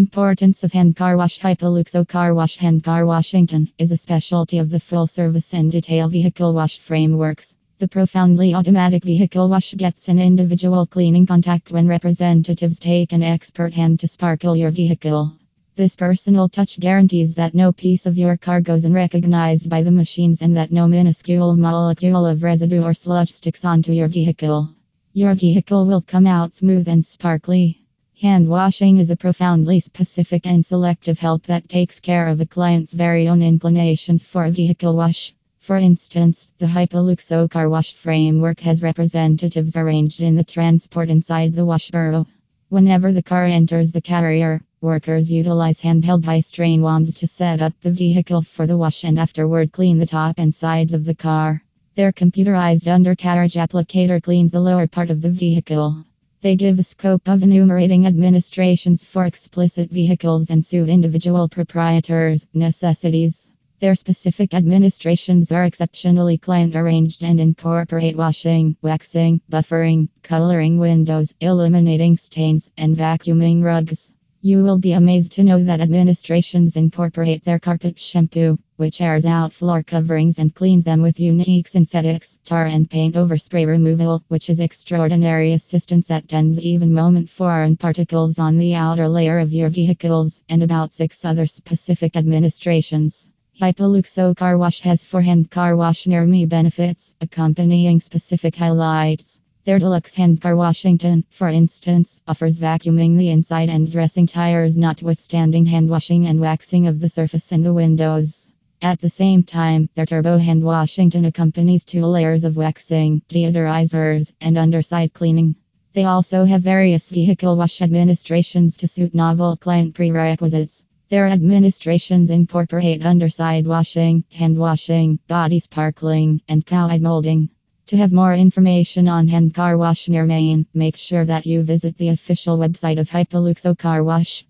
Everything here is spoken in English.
Importance of hand car wash Hypoluxo Car Wash Hand Car Washington is a specialty of the full service and detail vehicle wash frameworks. The profoundly automatic vehicle wash gets an individual cleaning contact when representatives take an expert hand to sparkle your vehicle. This personal touch guarantees that no piece of your car goes unrecognized by the machines and that no minuscule molecule of residue or sludge sticks onto your vehicle. Your vehicle will come out smooth and sparkly. Hand washing is a profoundly specific and selective help that takes care of a client's very own inclinations for a vehicle wash. For instance, the Hypoluxo car wash framework has representatives arranged in the transport inside the wash burrow. Whenever the car enters the carrier, workers utilize handheld high strain wands to set up the vehicle for the wash and afterward clean the top and sides of the car. Their computerized undercarriage applicator cleans the lower part of the vehicle. They give a scope of enumerating administrations for explicit vehicles and suit individual proprietors' necessities. Their specific administrations are exceptionally client arranged and incorporate washing, waxing, buffering, coloring windows, eliminating stains, and vacuuming rugs. You will be amazed to know that administrations incorporate their carpet shampoo, which airs out floor coverings and cleans them with unique synthetics, tar and paint overspray removal, which is extraordinary assistance at tens even moment foreign particles on the outer layer of your vehicles, and about six other specific administrations. Hypoluxo Car Wash has for-hand car wash near me benefits, accompanying specific highlights. Their deluxe hand car Washington, for instance, offers vacuuming the inside and dressing tires, notwithstanding hand washing and waxing of the surface and the windows. At the same time, their Turbo Hand Washington accompanies two layers of waxing, deodorizers, and underside cleaning. They also have various vehicle wash administrations to suit novel client prerequisites. Their administrations incorporate underside washing, hand washing, body sparkling, and cowhide molding. To have more information on hand car wash near Maine, make sure that you visit the official website of Hypoluxo Car Wash.